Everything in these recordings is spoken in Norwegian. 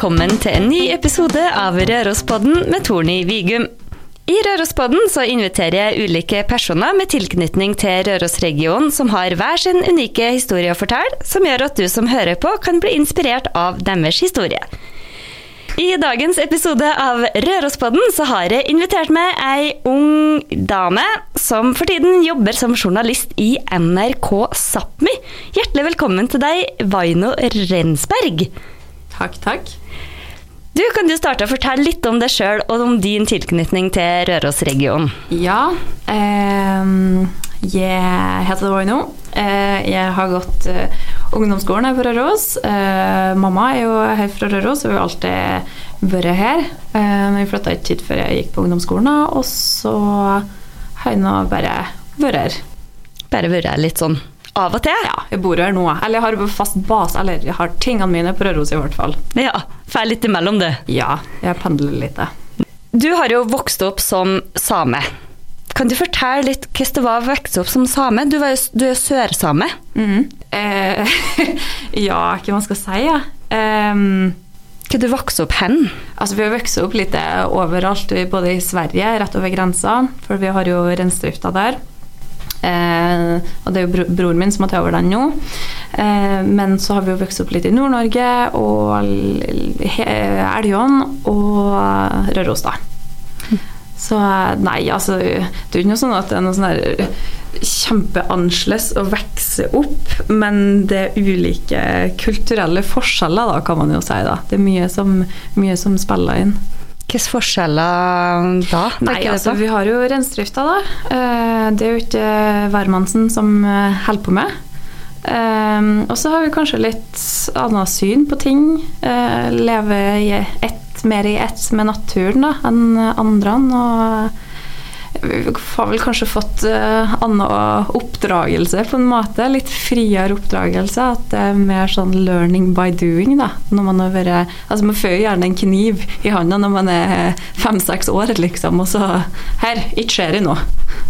velkommen til en ny episode av Rørospodden med Torny Vigum. I Rørospodden så inviterer jeg ulike personer med tilknytning til Rørosregionen som har hver sin unike historie å fortelle, som gjør at du som hører på kan bli inspirert av deres historie. I dagens episode av Rørospodden så har jeg invitert med ei ung dame som for tiden jobber som journalist i NRK Sápmi. Hjertelig velkommen til deg, Vaino Rensberg. Takk, takk. Du, Kan du starte å fortelle litt om deg sjøl og om din tilknytning til Rørosregionen? Ja. Eh, jeg heter Vaino. Eh, jeg har gått eh, ungdomsskolen her på Røros. Eh, mamma er jo her fra Røros og har alltid vært her. Eh, men vi flytta ikke hit før jeg gikk på ungdomsskolen, og så har jeg nå bare vært her. Bare vært litt sånn av og til? Ja, jeg bor her nå. Eller jeg har fast base, eller jeg har tingene mine på Røros i hvert fall. Ja, Får litt imellom det? Ja, jeg pendler litt. Du har jo vokst opp som same. Kan du fortelle litt hvordan det var å vokse opp som same? Du, var jo, du er jo sørsame. Mm. Eh, ja, hva man skal si, ja. Um, hva du vokste opp hen? Altså, vi har vokst opp litt overalt, både i Sverige, rett over grensa, for vi har jo reindrifta der. Eh, og det er jo bro broren min som har tatt over den nå. Eh, men så har vi jo vokst opp litt i Nord-Norge og Elgån og Røros, da. Så nei, altså Det er ikke noe sånn at det er noe sånn kjempeannerledes å vokse opp, men det er ulike kulturelle forskjeller, da, kan man jo si. da. Det er mye som, mye som spiller inn. Hvilke forskjeller da? Nei, altså, vi har jo reinsdrifta, da. Eh, det er jo ikke hvermannsen som eh, holder på med. Eh, og så har vi kanskje litt annet syn på ting. Leve i ett, mer i ett med naturen da, enn andre. Og har vel kanskje fått uh, annen oppdragelse, på en måte. Litt friere oppdragelse. At det er mer sånn 'learning by doing'. da. Når Man har vært, altså man får jo gjerne en kniv i hånda når man er fem-seks år, liksom. Og så 'Her, ikke skjer det nå'.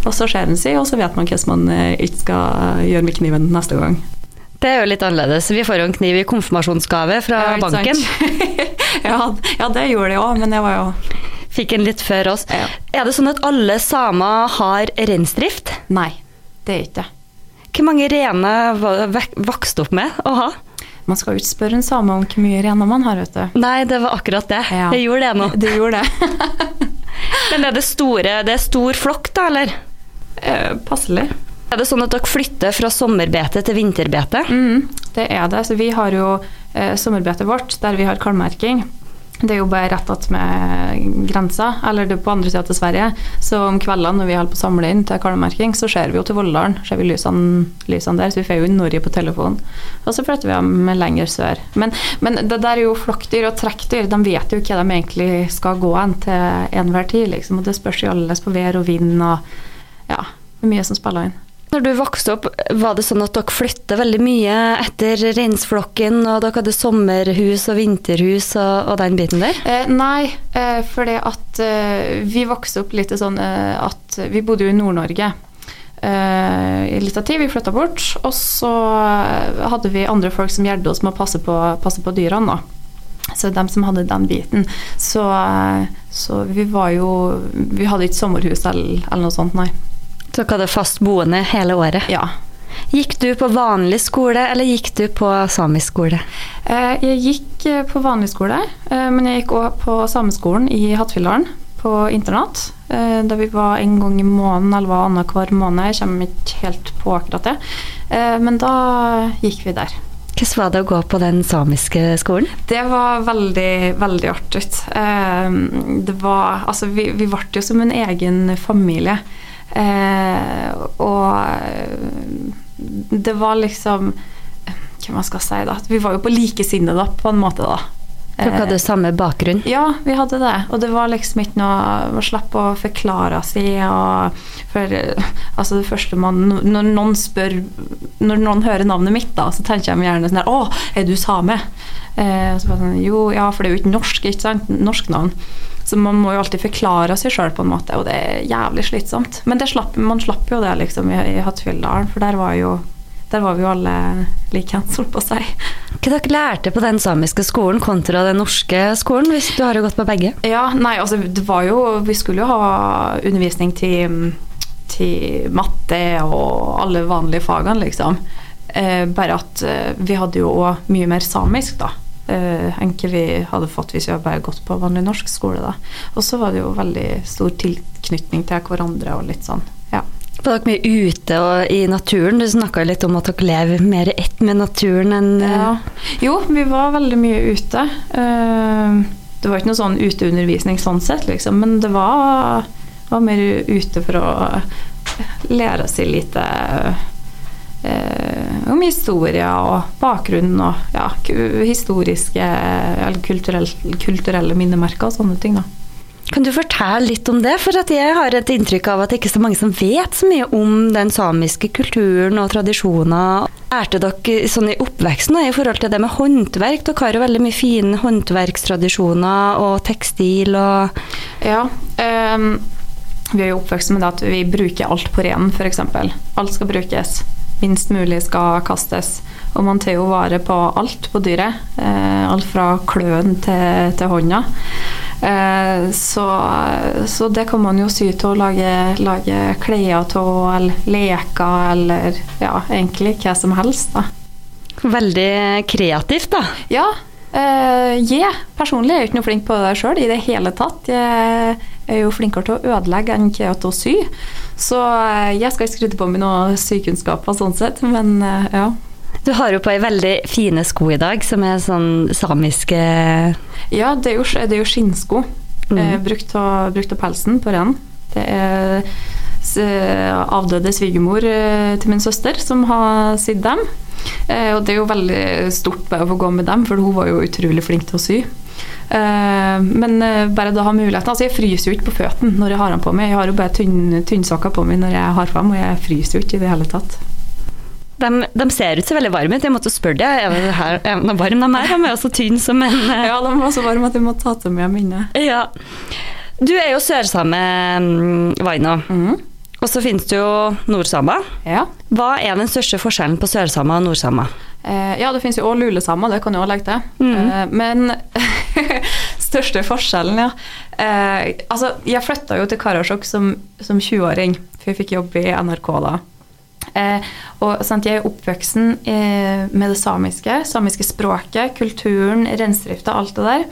Og så skjer den seg, og så vet man hvordan man uh, ikke skal gjøre med kniven neste gang. Det er jo litt annerledes. Vi får jo en kniv i konfirmasjonsgave fra ja, banken. ja, ja, det gjorde de òg, men det var jo fikk en litt før oss. Ja. Er det sånn at alle samer har reinsdrift? Nei, det er ikke det. Hvor mange rener vokste opp med å ha? Man skal jo ikke spørre en same om hvor mye rener man har, vet du. Nei, det var akkurat det. Ja. Jeg gjorde det nå. Du gjorde det. Men er det store Det er stor flokk, da, eller? Eh, passelig. Er det sånn at dere flytter fra sommerbete til vinterbete? Mm, det er det. Så vi har jo eh, sommerbetet vårt der vi har kalvmerking. Det er jo bare rett attmed grensa, eller det er på andre sida til Sverige. Så om kveldene når vi holder på å samle inn til kalvemerking, så ser vi jo til Volldalen. Ser vi lysene, lysene, der, så vi får jo Norge på telefonen. Og så flytter vi dem lenger sør. Men, men, det der er jo flokkdyr og trekkdyr. De vet jo hva de egentlig skal gå hen til enhver tid, liksom. Og det spørs jo alles på vær og vind og ja, det er mye som spiller inn. Når du vokste opp, var det sånn at dere flytta veldig mye etter reinsflokken, og dere hadde sommerhus og vinterhus og, og den biten der? Eh, nei, eh, at eh, vi vokste opp litt sånn eh, at vi bodde jo i Nord-Norge. Eh, I litt av tid, vi flytta bort, og så eh, hadde vi andre folk som hjalp oss med å passe på, passe på dyrene. da. Så dem som hadde den biten. Så, så vi var jo Vi hadde ikke sommerhus eller, eller noe sånt, nei. Dere hadde fast boende hele året? Ja. Gikk du på vanlig skole, eller gikk du på samisk skole? Eh, jeg gikk eh, på vanlig skole, eh, men jeg gikk òg på sameskolen i Hattfjelldalen, på internat. Da vi var en gang i måneden, eller var annenhver måned. Jeg kommer ikke helt på akkurat det. Men da gikk vi der. Hvordan var det å gå på den samiske skolen? Det var veldig, veldig artig. Det var Altså, vi, vi ble jo som en egen familie. Eh, og det var liksom Hva man skal si, da. Vi var jo på likesinnede, på en måte, da. Dere hadde eh, samme bakgrunn? Ja, vi hadde det. Og det var liksom ikke noe Man slapp å forklare seg. Og for altså det første man Når noen spør Når noen hører navnet mitt, da, så tenker de gjerne sånn her Å, er du same? Eh, så bare sånn, jo, ja, for det er jo ikke norsk, ikke sant? Norsk navn. Så man må jo alltid forklare seg sjøl på en måte, og det er jævlig slitsomt. Men slapp, man slapp jo det liksom i, i Hattfjelldalen, for der var jo der var vi jo alle likeens, holdt på å si. Hva dere lærte på den samiske skolen kontra den norske skolen, hvis du har jo gått på begge? Ja, nei, altså det var jo Vi skulle jo ha undervisning til, til matte og alle vanlige fagene, liksom. Eh, bare at eh, vi hadde jo òg mye mer samisk, da. Eh, enn hva vi hadde fått hvis vi hadde bare gått på vanlig norsk skole, da. Og så var det jo veldig stor tilknytning til hverandre og litt sånn, ja. Var dere mye ute og i naturen? Du snakka litt om at dere lever mer ett med naturen enn ja. Jo, vi var veldig mye ute. Eh, det var ikke noe sånn uteundervisning sånn sett, liksom, men det var, var mer ute for å lære seg litt eh, om historie og bakgrunn og ja, historiske eller kulturelle, kulturelle minnemerker og sånne ting. da. Kan du fortelle litt om det? For jeg har et inntrykk av at det ikke er så mange som vet så mye om den samiske kulturen og tradisjoner. Lærte dere sånn i oppveksten i forhold til det med håndverk? Dere har jo veldig mye fine håndverkstradisjoner og tekstil og Ja. Um, vi er jo oppvokst med det at vi bruker alt på renen, f.eks. Alt skal brukes minst mulig skal kastes. Og man tar jo vare på alt på dyret. Eh, alt fra kløen til, til hånda. Eh, så, så, det kan man jo sy å lage, lage klær av, eller leker, eller ja, egentlig hva som helst. da. Veldig kreativt, da. Ja. Uh, yeah. Personlig er jeg ikke noe flink på det sjøl i det hele tatt. Jeg er jo flinkere til å ødelegge enn til å sy. Så uh, jeg skal ikke skryte på meg noen sykunnskaper sånn sett, men uh, ja. Du har jo på ei veldig fine sko i dag, som er sånn samiske Ja, det er jo, det er jo skinnsko. Mm. brukt, av, brukt av pelsen på ren. Det er avdøde svigermor til min søster som har sydd dem. Eh, og det er jo veldig stort bare å få gå med dem, for hun var jo utrolig flink til å sy. Eh, men eh, bare da ha muligheten Altså, jeg fryser jo ikke på føttene når jeg har dem på meg. Jeg har jo bare tynn, tynnsokker på meg når jeg har dem, og jeg fryser jo ikke i det hele tatt. De, de, ser ut så veldig varme ut. Jeg måtte spørre deg er det her, er det varm de er. De er også tynne som en Ja, de var så varme at jeg måtte ta til meg minnet. Ja. Du er jo sørsame, mm, Vaino. Mm. Og så finnes det jo nordsamer. Ja. Hva er den største forskjellen på sørsamer og nordsamer? Eh, ja, det finnes jo òg lulesamer, det kan jeg òg legge til. Mm. Eh, men største forskjellen, ja. Eh, altså, jeg flytta jo til Karasjok som, som 20-åring, for jeg fikk jobb i NRK da. Eh, og sant, Jeg er oppvoksen eh, med det samiske, samiske språket, kulturen, reindrifta, alt det der.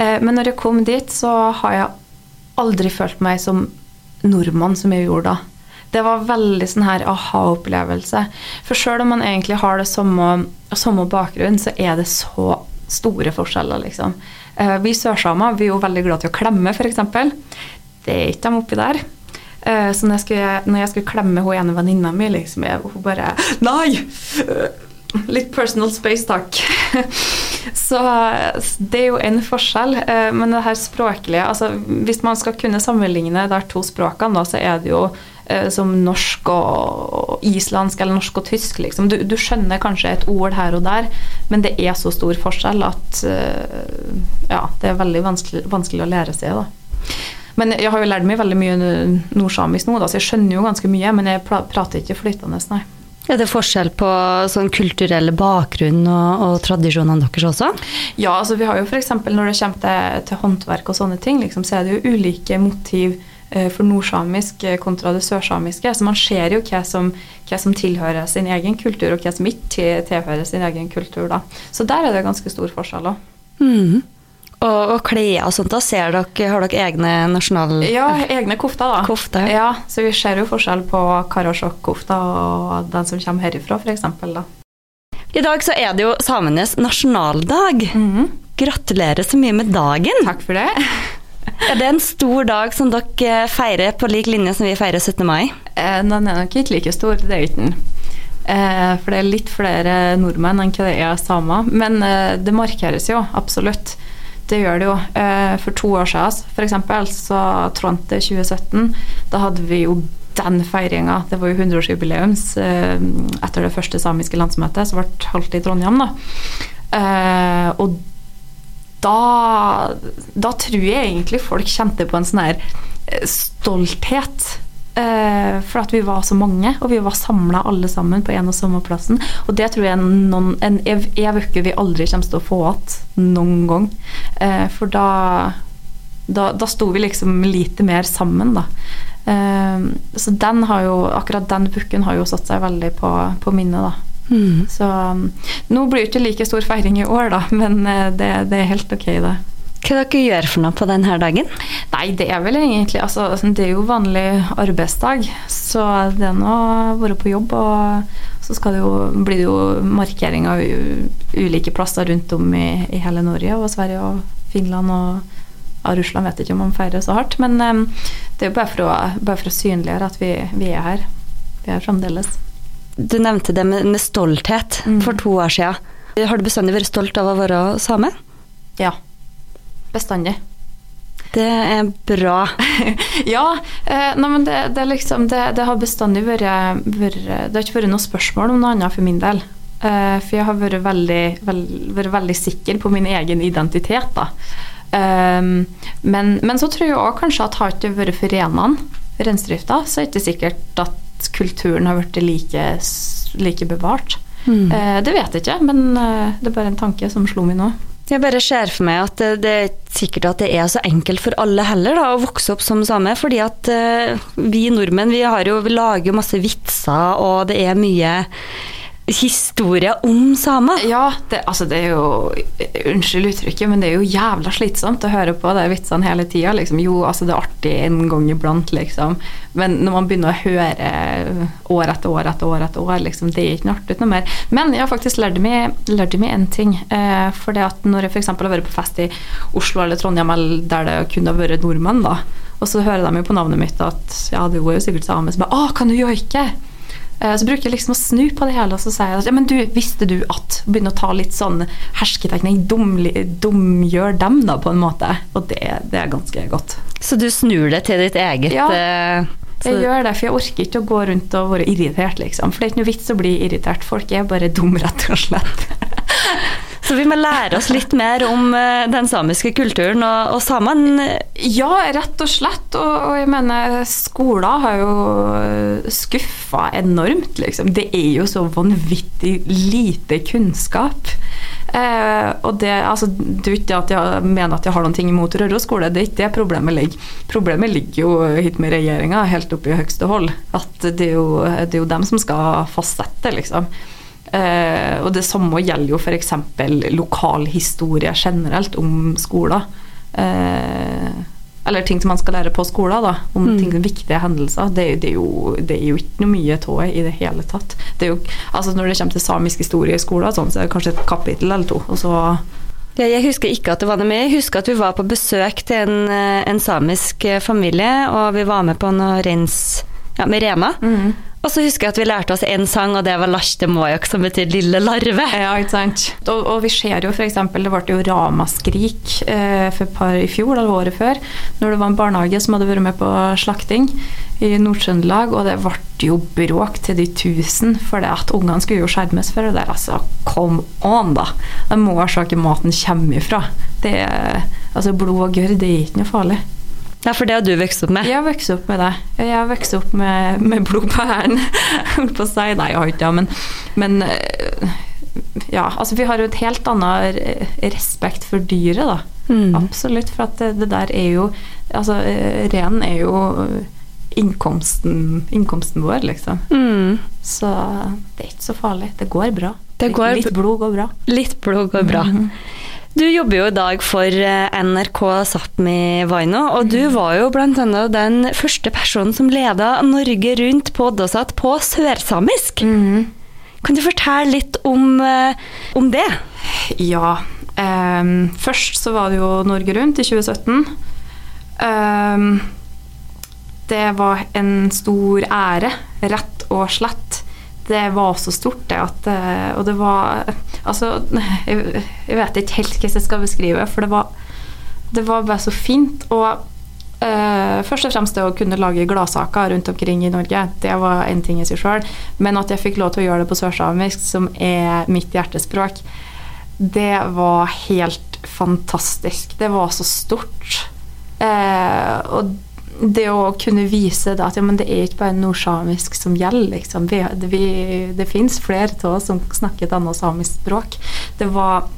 Eh, men når jeg kom dit, så har jeg aldri følt meg som nordmann som jeg gjorde da. Det var veldig sånn her aha-opplevelse. For sjøl om man egentlig har det samme, samme bakgrunn, så er det så store forskjeller, liksom. Eh, vi sørsamer vi er jo veldig glad til å klemme, f.eks. Det er ikke de oppi der. Eh, så når jeg skulle, når jeg skulle klemme hun ene venninna mi, liksom, hun bare Nei! Litt personal space, takk. Så det er jo en forskjell. Eh, men det her språklige altså Hvis man skal kunne sammenligne de to språkene, da, så er det jo eh, som norsk og islandsk eller norsk og tysk. Liksom. Du, du, skjønner kanskje et ord her og der, men det er så stor forskjell at eh, ja, det er veldig vanskelig, vanskelig å lære seg. da. Men jeg har jo lært meg veldig mye nordsamisk nå, da, så jeg skjønner jo ganske mye, men jeg prater ikke flytende, nei. Er det forskjell på sånn kulturelle bakgrunn og, og, tradisjonene deres også? Ja, altså vi har jo f.eks. når det kommer til, til, håndverk og sånne ting, liksom, så er det jo ulike motiv eh, for nordsamisk eh, kontra det sørsamiske. Så man ser jo hva som, hva som, tilhører sin egen kultur, og hva som ikke tilhører sin egen kultur. Da. Så der er det ganske stor forskjell òg. Mm. Og, og klær og sånt, da ser dere, har dere egne nasjonal... Ja, egne kofter, da. Kofte. Ja, Så vi ser jo forskjell på Karasjok-kofta og den som kommer herifra, f.eks. I dag så er det jo samenes nasjonaldag. Mm -hmm. Gratulerer så mye med dagen. Takk for det. Er det en stor dag som dere feirer på lik linje som vi feirer 17. mai? Eh, den er nok ikke like stor, det er ikke den. Eh, for det er litt flere nordmenn enn hva det er samer. Men eh, det markeres jo, absolutt. Det gjør det jo. Eh, for to år siden f.eks. så Trondte 2017, da hadde vi jo den feiringa. Det var jo 100-årsjubileums eh, etter det første samiske landsmøtet som ble holdt i Trondheim. da. Eh, og da, da tror jeg egentlig folk kjente på en sånn her stolthet Eh, for at vi var så mange, og vi var samla alle sammen på en og samme plassen. Og det tror jeg noen, en uke vi aldri kommer til å få igjen noen gang. Uh, for da, da, da sto vi liksom lite mer sammen, da. Uh, så den har jo, akkurat den bukken har jo satt seg veldig på, på minnet, da. Mm. Så nå blir det ikke like stor feiring i år, da, men det, det er helt ok, det. Hva dere gjør for noe på denne dagen? Nei, det er vel egentlig altså, Det er jo vanlig arbeidsdag, så det er nå å være på jobb. Og så skal det jo, blir det jo markeringer ulike plasser rundt om i, i, hele Norge og Sverige og Finland og ja, Russland vet ikke om man feirer så hardt. Men um, det er jo bare for å, bare for å synliggjøre at vi, vi, er her. Vi er fremdeles. Du nevnte det med, med stolthet mm. for to år siden. Har du bestandig vært stolt av å være same? Ja bestandig. Det er bra. ja. Eh, nei, men det, det, liksom, det, det, har bestandig vært, vært, Det har ikke vært noe spørsmål om noe annet for min del. Eh, for jeg har vært veldig, veld, vært veldig sikker på min egen identitet. da. Eh, men, men, så tror jeg òg kanskje at har ikke vært for renene, reindrifta, så er det ikke sikkert at kulturen har blitt like, like bevart. Mm. Uh, det vet jeg ikke, men uh, det er bare en tanke som slo meg nå. Jeg bare ser for meg at det er sikkert at det er så enkelt for alle heller da, å vokse opp som same. Fordi at uh, vi nordmenn vi, jo, vi lager masse vitser, og det er mye historie om samer. Ja, det, altså det er jo Unnskyld uttrykket, men det er jo jævla slitsomt å høre på de vitsene hele tida. Liksom. Jo, altså det er artig en gang iblant, liksom. Men når man begynner å høre år etter år etter år, etter år, liksom, det er ikke noe artig noe mer. Men jeg har faktisk lært meg, lært en ting. Eh, for det at når jeg f.eks. har vært på fest i Oslo eller Trondheim, eller der det kunne ha vært nordmenn, da, og så hører de jo på navnet mitt at ja, det er jo sikkert same, så bare Å, kan du joike? Eh, så bruker jeg liksom å snu på det hele og så sier jeg at ja, men du, visste du at Begynne å ta litt sånn hersketeknikk. Dumgjør dem, da, på en måte. Og det, det, er ganske godt. Så du snur det til ditt eget Ja, eh, jeg gjør det, for jeg orker ikke å gå rundt og være irritert, liksom. For det er ikke noe vits å bli irritert. Folk er bare dumme, rett og slett. Så vi må lære oss litt mer om eh, den samiske kulturen og, og samene. Ja, rett og slett. Og, og jeg mener, skoler har jo skuffa enormt, liksom. Det er jo så vanvittig lite kunnskap. Eh, og det, altså, det er ikke at jeg mener at jeg har noen ting imot Røros skole, det er ikke det problemet ligger. Problemet ligger jo hit med regjeringa, helt oppe i høyeste hold. At det er jo, det er jo dem som skal fastsette, liksom. Eh, og det samme gjelder jo f.eks. lokalhistorie generelt om skoler. Eh, eller ting som man skal lære på skolen, da, om mm. ting, viktige hendelser. Det, det, er jo, det, er jo, ikke noe mye av i det hele tatt. Det jo, altså når det kommer til samisk historie i skolen, sånn, så er det kanskje et kapittel eller to. og så ja, jeg husker ikke at det var noe med. Jeg husker at vi var på besøk til en, eh, en samisk familie, og vi var med på noe rens ja, med Rena. Mm. Og så husker jeg at vi lærte oss en sang, og det var 'Lashte Mojok', som betyr 'lille larve'. Ja, ikke sant. Og, og vi ser jo f.eks. det ble jo ramaskrik eh, for par i fjor, eller året før, når det var en barnehage som hadde vært med på slakting i Nord-Trøndelag, og det ble jo bråk til de tusen, for det at ungene skulle jo skjermes for det der. Altså, come on, da! Det må se ikke maten kommer ifra. Det, altså, blod og gørr, det er ikke noe farlig. Ja, for det har du vokst opp med? Jeg har vokst opp med det. Jeg har vokst opp med, med blod på hælen. Holdt på å si Nei, jeg har ikke det, men, men eh, ja, altså vi har jo et helt annet respekt for dyret, da. Mm. Absolutt. For at det, det, der er jo Altså, eh, renen er jo innkomsten, innkomsten vår, liksom. Mm. Så det er ikke så farlig. Det går bra. Det går, litt blod går bra. Litt blod går bra. Mm. Du jobber jo i dag for eh, NRK Sápmi Vaino, og du mm. var jo bl.a. den første personen som leda Norge rundt på Oddasat på sørsamisk. Mm. Kan du fortelle litt om, eh, om det? Ja. Um, først så var det jo Norge Rundt i 2017. Um, det var en stor ære, rett og slett det var så stort, det at eh, Og det var Altså, jeg, vet ikke helt hvordan jeg skal beskrive, for det var, det var bare så fint. Og Uh, først og fremst det å kunne lage gladsaker rundt omkring i Norge, det var en ting i seg sjøl. Men at jeg fikk lov til å gjøre det på sørsamisk, som er mitt hjertespråk, det var helt fantastisk. Det var så stort. Uh, og det å kunne vise da, at ja, det er ikke bare nordsamisk som gjelder. Liksom. Vi, det, det fins flere av oss som snakker et annet samisk språk. Det var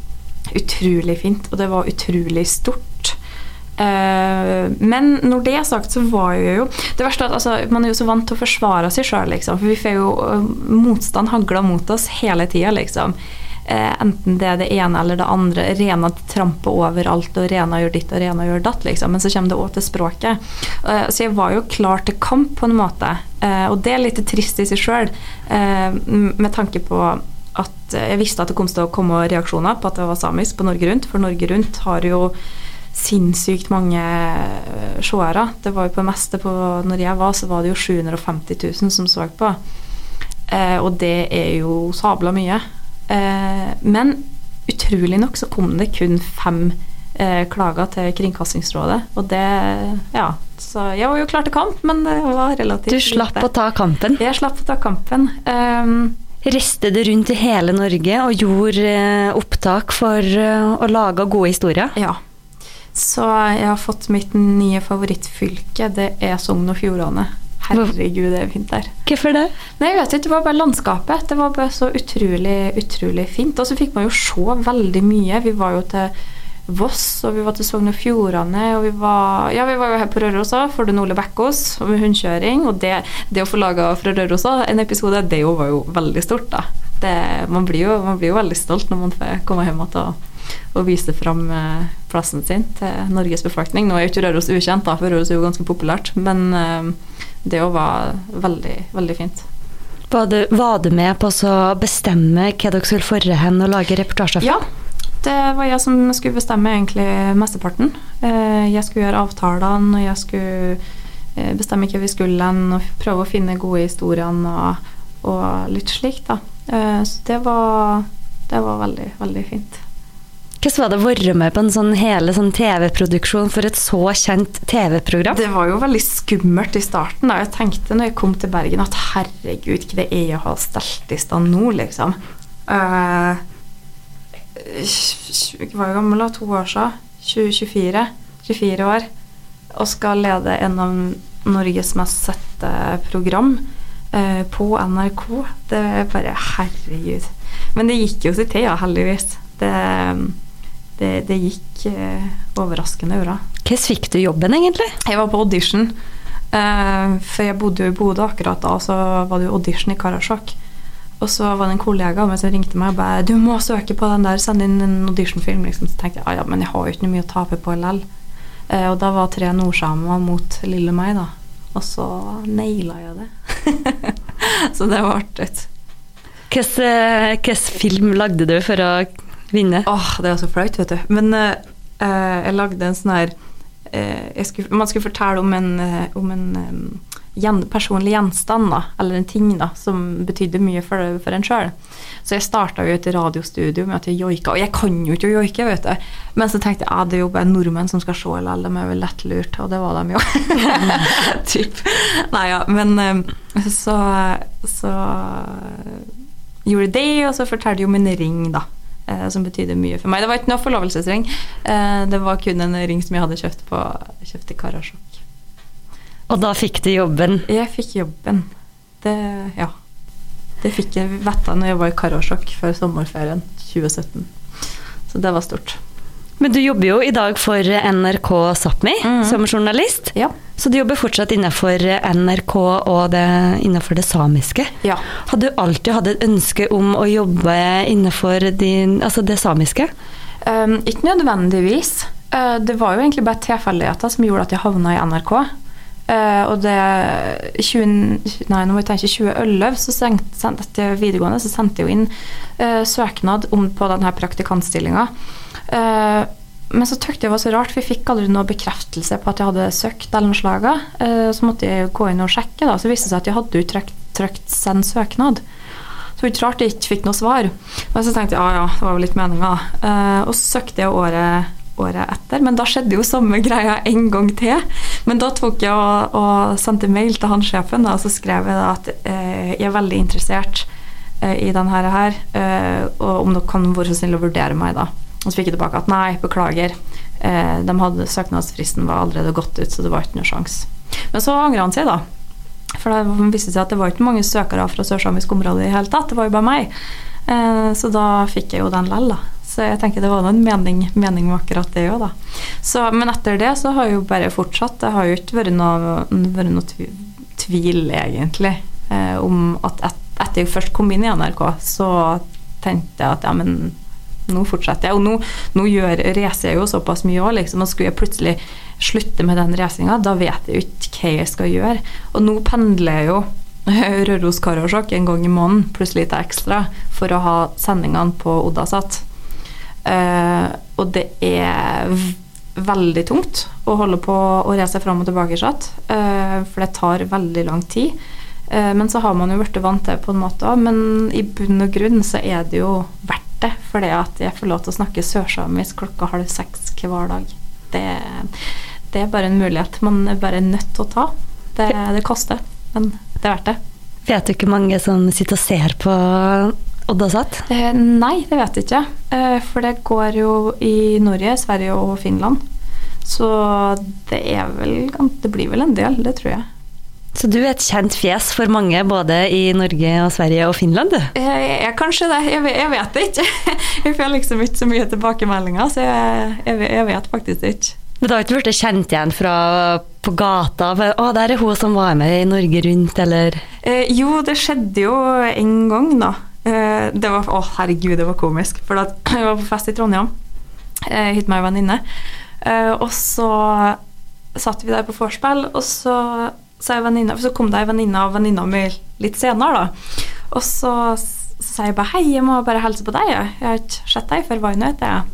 utrolig fint, og det var utrolig stort. Uh, men når det er sagt, så var jo Det verste er at altså, man er jo så vant til å forsvare seg sjøl, liksom. For vi får jo uh, motstand hagla mot oss hele tida, liksom. Uh, enten det er det ene eller det andre. Rena tramper overalt, og Rena gjør ditt og Rena gjør datt, liksom. Men så kommer det òg til språket. så jeg var jo klar til kamp, på en måte. og det er litt trist i seg sjøl, med tanke på at jeg visste at det kom til å komme reaksjoner på at det var samisk på Norge Rundt, for Norge Rundt har jo sinnssykt mange eh, seere. Det var jo på det meste på Når jeg var, så var det jo 750 000 som så på. Eh, og det er jo sabla mye. Eh, men utrolig nok så kom det kun fem eh, klager til Kringkastingsrådet, og det Ja. Så jeg var jo klar til kamp, men det var relativt Du slapp lite. å ta kampen? Jeg slapp å ta kampen. Um, Reiste du rundt i hele Norge og gjorde eh, opptak for å lage gode historier? Ja. Så jeg har fått mitt nye favorittfylke. Det er Sogn og Fjordane. Herregud, det er fint der. Hvorfor det? Nei, jeg vet ikke, Det var bare landskapet. Det var bare så utrolig, utrolig fint. Og så fikk man jo se veldig mye. Vi var jo til Voss, og vi var til Sogn og Fjordane, og vi var, ja, vi var jo her på Røros òg, for Ole Bekkås, med hundekjøring. Og det, det, å få laga fra Røros en episode, det var jo veldig stort, da. Det, man, blir jo, man, blir jo, veldig stolt når man får komme hjem igjen og, og vise fram eh, plassen sin til Norges befolkning. Nå er jo ikke Røros ukjent, da, for Røros er jo ganske populært, men eh, det òg var veldig, veldig fint. Var du, var du med på å bestemme hva dere skulle forre hen og lage reportasjer fra? Ja, det var jeg som skulle bestemme egentlig mesteparten. Eh, jeg skulle gjøre avtalene, og jeg skulle eh, bestemme hva vi skulle hen, og prøve å finne gode historier og, og litt slikt, da. Eh, så det var, det var veldig, veldig fint. Hvordan var det å være med på en sånn hele sånn TV-produksjon for et så kjent TV-program? Det var jo veldig skummelt i starten. Da. Jeg tenkte når jeg kom til Bergen at herregud, hva det er jeg har stelt i stand nå, liksom. Uh, hva er gammel, da? To år siden. 2024. 24 år. Og skal lede en av Norges mest sette program uh, på NRK. Det er bare Herregud. Men det gikk jo til ja, heldigvis. Det, det, det gikk eh, overraskende bra. Hvordan fikk du jobben, egentlig? Jeg var på audition. Eh, for jeg bodde jo i Bodø akkurat da, så var det jo audition i Karasjok. Og så var det en kollega av meg som ringte meg og bare 'Du må søke på den der, send inn en auditionfilm.' Liksom. Så tenkte jeg ja, ja, men jeg har jo ikke noe mye å tape på likevel. Eh, og da var tre nordsamer mot lille meg, da. Og så naila jeg det. så det var artig. Hvilken film lagde du for å vinne? Åh, Det er så flaut, vet du. Men uh, jeg lagde en sånn her uh, skulle, Man skulle fortelle om en, uh, om en um, personlig gjenstand, da, eller en ting da, som betydde mye for, for en sjøl. Så jeg starta jo et radiostudio med at jeg joika, og jeg kan jo ikke å joike, vet du. Men så tenkte jeg at det er jo bare nordmenn som skal se LL, de er vel lettlurt, og det var de jo. typ. Nei ja, men eh, så, så gjorde det, og så fortalte jeg om en ring, da eh, som betydde mye for meg. Det var ikke noe forlovelsesring. Eh, det var kun en ring som jeg hadde kjøpt, på, kjøpt i Karasjok. Og da fikk du jobben? Jeg fikk jobben. Det, ja. Det fikk jeg vite når jeg var i Karasjok før sommerferien 2017. Så det var stort. Men du jobber jo i dag for NRK Sápmi mm. som journalist. Ja. Så du jobber fortsatt innenfor NRK og det, innenfor det samiske. Ja. Hadde du alltid hatt et ønske om å jobbe innenfor din, altså det samiske? Um, ikke nødvendigvis. Uh, det var jo egentlig bare tilfeldigheter som gjorde at jeg havna i NRK. Uh, og det 20, nei, nå må vi tenke 2011, så sendte etter videregående, så sendte jeg jo inn uh, søknad om, på denne praktikantstillinga. Uh, men så tykte jeg det var så rart, for jeg fikk aldri noe bekreftelse på at jeg hadde søkt. eller noe slag. Så måtte jeg gå inn og sjekke, da. så viste det seg at jeg hadde jo trykt, 'send søknad'. Så det var ikke rart jeg ikke fikk noe svar. Men så tenkte jeg ja, ja, det var vel litt meninga. og så søkte jeg året året etter. Men da skjedde jo samme greia en gang til. Men da tok jeg og, og sendte mail til han sjefen, og så skrev jeg at eh, jeg er veldig interessert eh, i denne her, eh, og om dere kan være så snill å vurdere meg, da. Og så fikk jeg tilbake at nei, beklager. Eh, de hadde Søknadsfristen var allerede gått ut, så det var ikke noe sjanse. Men så angra han seg, da. For det viste seg at det var ikke mange søkere fra sørsamisk område i hele tatt. Det var jo bare meg. Eh, så da fikk jeg jo den lell, da. Så jeg tenker det var noen mening, mening med akkurat det òg, da. Så, men etter det så har jeg jo bare fortsatt. Det har jo ikke vært noe, vært noe tvil, egentlig, eh, om at et, etter jeg først kom inn i NRK, så tenkte jeg at ja, men nå fortsetter jeg. Og nå, nå gjør, reiser jeg jo såpass mye òg, liksom. Og skulle jeg plutselig slutte med den reisinga, da vet jeg jo ikke hva jeg skal gjøre. Og nå pendler jeg jo Røros-Karasjok en gang i måneden, pluss litt ekstra, for å ha sendingene på Oddasat. Uh, og det er veldig tungt å holde på å reise fram og tilbake, uh, for det tar veldig lang tid. Uh, men så har man jo blitt vant til på en måte òg. Men i bunn og grunn så er det jo verdt det, fordi at jeg får lov til å snakke sørsamisk klokka halv seks hver dag. Det, det, er bare en mulighet man er bare nødt til å ta. Det, det koster, men det er verdt det. Vet du ikke mange som sitter og ser på Oddasat? Eh, nei, det vet jeg ikke. Eh, for det går jo i Norge, Sverige og Finland. Så det er vel Det blir vel en del, det tror jeg. Så du er et kjent fjes for mange både i Norge og Sverige og Finland, du? Jeg er kanskje det, jeg vet, jeg vet det ikke. Jeg får liksom ikke så mye tilbakemeldinger, så jeg, jeg vet faktisk ikke. Men du har ikke blitt kjent igjen fra på gata? For, 'Å, der er hun som var med i Norge Rundt', eller? Eh, jo, det skjedde jo en gang, da. Eh, det var, å, herregud, det var komisk. For jeg var på fest i Trondheim. uh, hit med ei venninne. Eh, og så satt vi der på vorspiel, og så så, venninne, så kom det ei venninne av venninna mi litt senere, da. Og så, sa jeg bare 'Hei, jeg må bare hilse på deg. Jeg, har ikke sett deg før. Hva heter jeg?'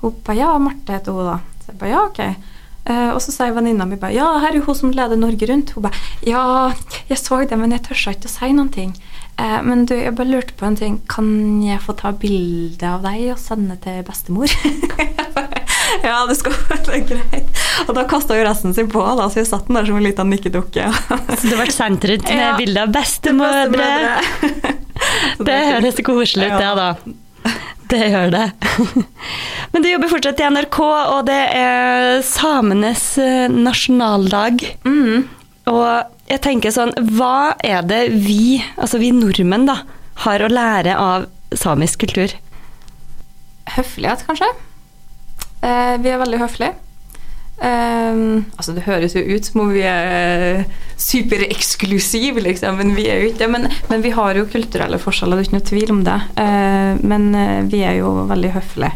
Hun ba 'Ja, Marte heter hun', da. Så jeg bare 'Ja, ok'. Uh, og så sier venninna mi bare 'Ja, her er hun som leder Norge Rundt'. Hun bare 'Ja, jeg så det, men jeg tør ikke å si noen ting'. Uh, men du, jeg bare lurte på en ting. Kan jeg få ta bilde av deg og sende til bestemor? ja, det skal være greit. Og da kasta jo resten sin på, da, så jeg satt den der som en liten nikkedukke. så du ble sendt rundt med ja. bilde av bestemødre? det, det høres koselig ut, det, ja, da. Det gjør det. Men du jobber fortsatt i NRK, og det er samenes eh, nasjonaldag. Mm. Og jeg tenker sånn, hva er det vi, altså vi nordmenn, da, har å lære av samisk kultur? Høflighet, kanskje. Eh, vi er veldig høflige. Um, altså Det høres jo ut som om vi er supereksklusive, liksom, men vi er jo ikke det. Men, men, vi har jo kulturelle forskjeller, det er ikke noe tvil om det. Uh, men vi er jo veldig høflige,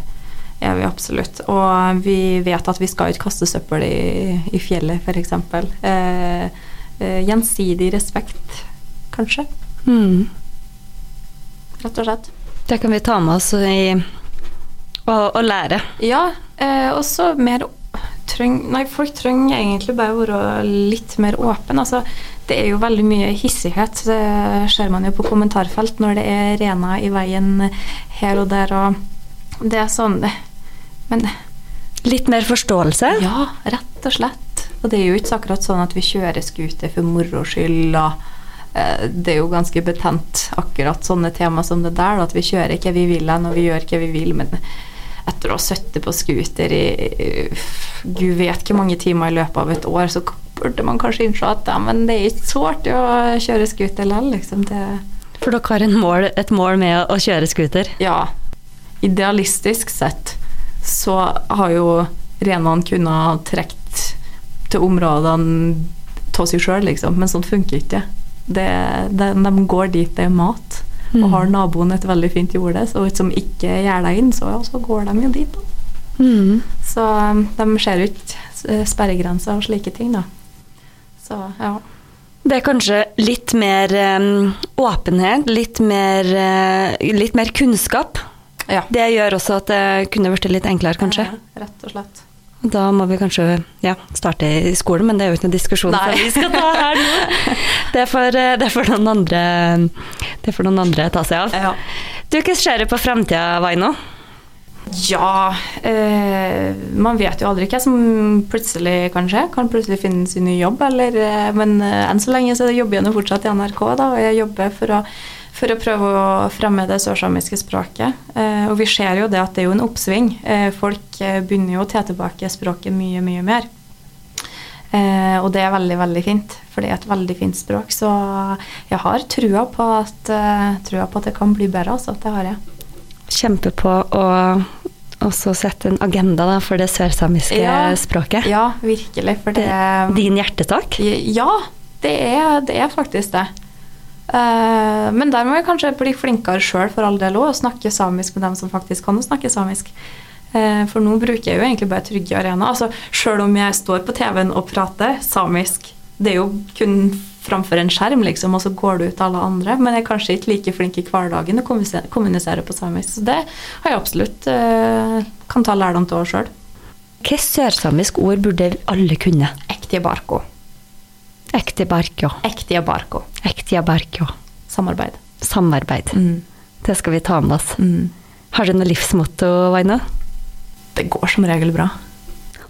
er vi absolutt. Og vi vet at vi skal ikke kaste søppel i, i fjellet, f.eks. Eh, eh, gjensidig respekt, kanskje. Mm. Rett og slett. Det kan vi ta med oss i å lære. Ja, Eh, og så mer treng, Nei, folk trenger egentlig bare å være litt mer åpne. Altså, det er jo veldig mye hissighet. Det ser man jo på kommentarfelt når det er rena i veien her og der. Og det er sånn Men Litt mer forståelse? Ja, rett og slett. Og det er jo ikke akkurat sånn at vi kjører scooter for moro skyld. Eh, det er jo ganske betent, akkurat sånne tema som det der. At vi kjører hva vi vil og vi gjør hva vi vil. men etter å ha sittet på scooter i gud vet hvor mange timer i løpet av et år, så burde man kanskje innse at ja, men det er ikke så artig å kjøre scooter likevel. Liksom. For dere har mål, et mål med å kjøre scooter? Ja. Idealistisk sett så har jo renene kunnet trukket til områdene av seg sjøl, liksom. Men sånn funker ikke det. De, de går dit det er mat. Mm. Og har naboen et veldig fint jorde så, som ikke gjør deg inn, så, så, går de jo dit. Mm. Så um, de ser jo ikke sperregrenser og slike ting, da. Så ja. Det er kanskje litt mer um, åpenhet, litt mer, uh, litt mer kunnskap. Ja. Det gjør også at det kunne blitt litt enklere, kanskje. Ja, rett og slett. Da må vi kanskje ja, starte i skolen, men det er jo ikke noen diskusjon Nei. vi skal ta her nå. Det for, det for, noen, andre, det for noen andre ta seg av. Ja. Du, hva skjer på framtida, Vaino? Ja eh, Man vet jo aldri hva som plutselig kan skje. Kan plutselig finne sin ny jobb, eller eh, Men eh, enn så lenge så jobber jeg fortsatt i NRK, da, og jeg jobber for å for å prøve å fremme det sørsamiske språket. Eh, og vi ser jo det at det er jo en oppsving. Eh, folk eh, begynner jo å ta tilbake språket mye, mye mer. Eh, og det er veldig, veldig fint, for det er et veldig fint språk. Så jeg har trua på at, trua på at det kan bli bedre, altså. Det har jeg. Kjempe på å også sette en agenda da, for det sørsamiske Ja. språket. Ja, virkelig. For det, Din hjertesak? Ja, det er, det er faktisk det. Eh, men der må vi kanskje bli flinkere sjøl for all del òg, og snakke samisk med dem som faktisk kan å snakke samisk. Eh, for nå bruker jeg jo egentlig bare trygge arenaer. Altså, sjøl om jeg står på TV-en og prater samisk, det er jo kun framfor en skjerm, liksom, og så går det ut til alle andre. Men jeg er kanskje ikke like flink i hverdagen å kommunisere, på samisk. Så det har jeg absolutt eh, kan ta lærdom av sjøl. Hvilket sørsamisk ord burde alle kunne? Ektia barko. Ekte barkjo. Ektia barko. Ektia barkjo. Samarbeid. Samarbeid. Mm. Det skal vi ta med oss. Mm. Har du noe livsmotto, Vaino? Det går som regel bra.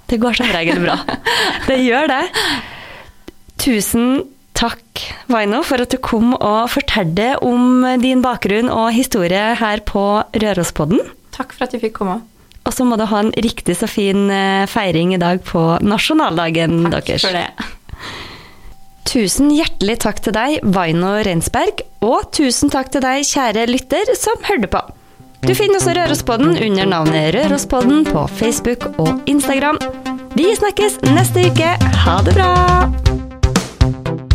Det går som regel bra. Det gjør det. Tusen takk, Vaino, for at du kom og fortalte om din bakgrunn og historie her på Rørospodden. Takk for at jeg fikk komme. Og så må du ha en riktig så fin eh, feiring i dag på nasjonaldagen Takk deres. for det. Tusen hjertelig takk til deg, Vaino Reinsberg, og tusen takk til deg, kjære lytter, som hørte på. Du finner også Rørospodden under navnet Rørospodden på Facebook og Instagram. Vi snakkes neste uke. Ha det bra!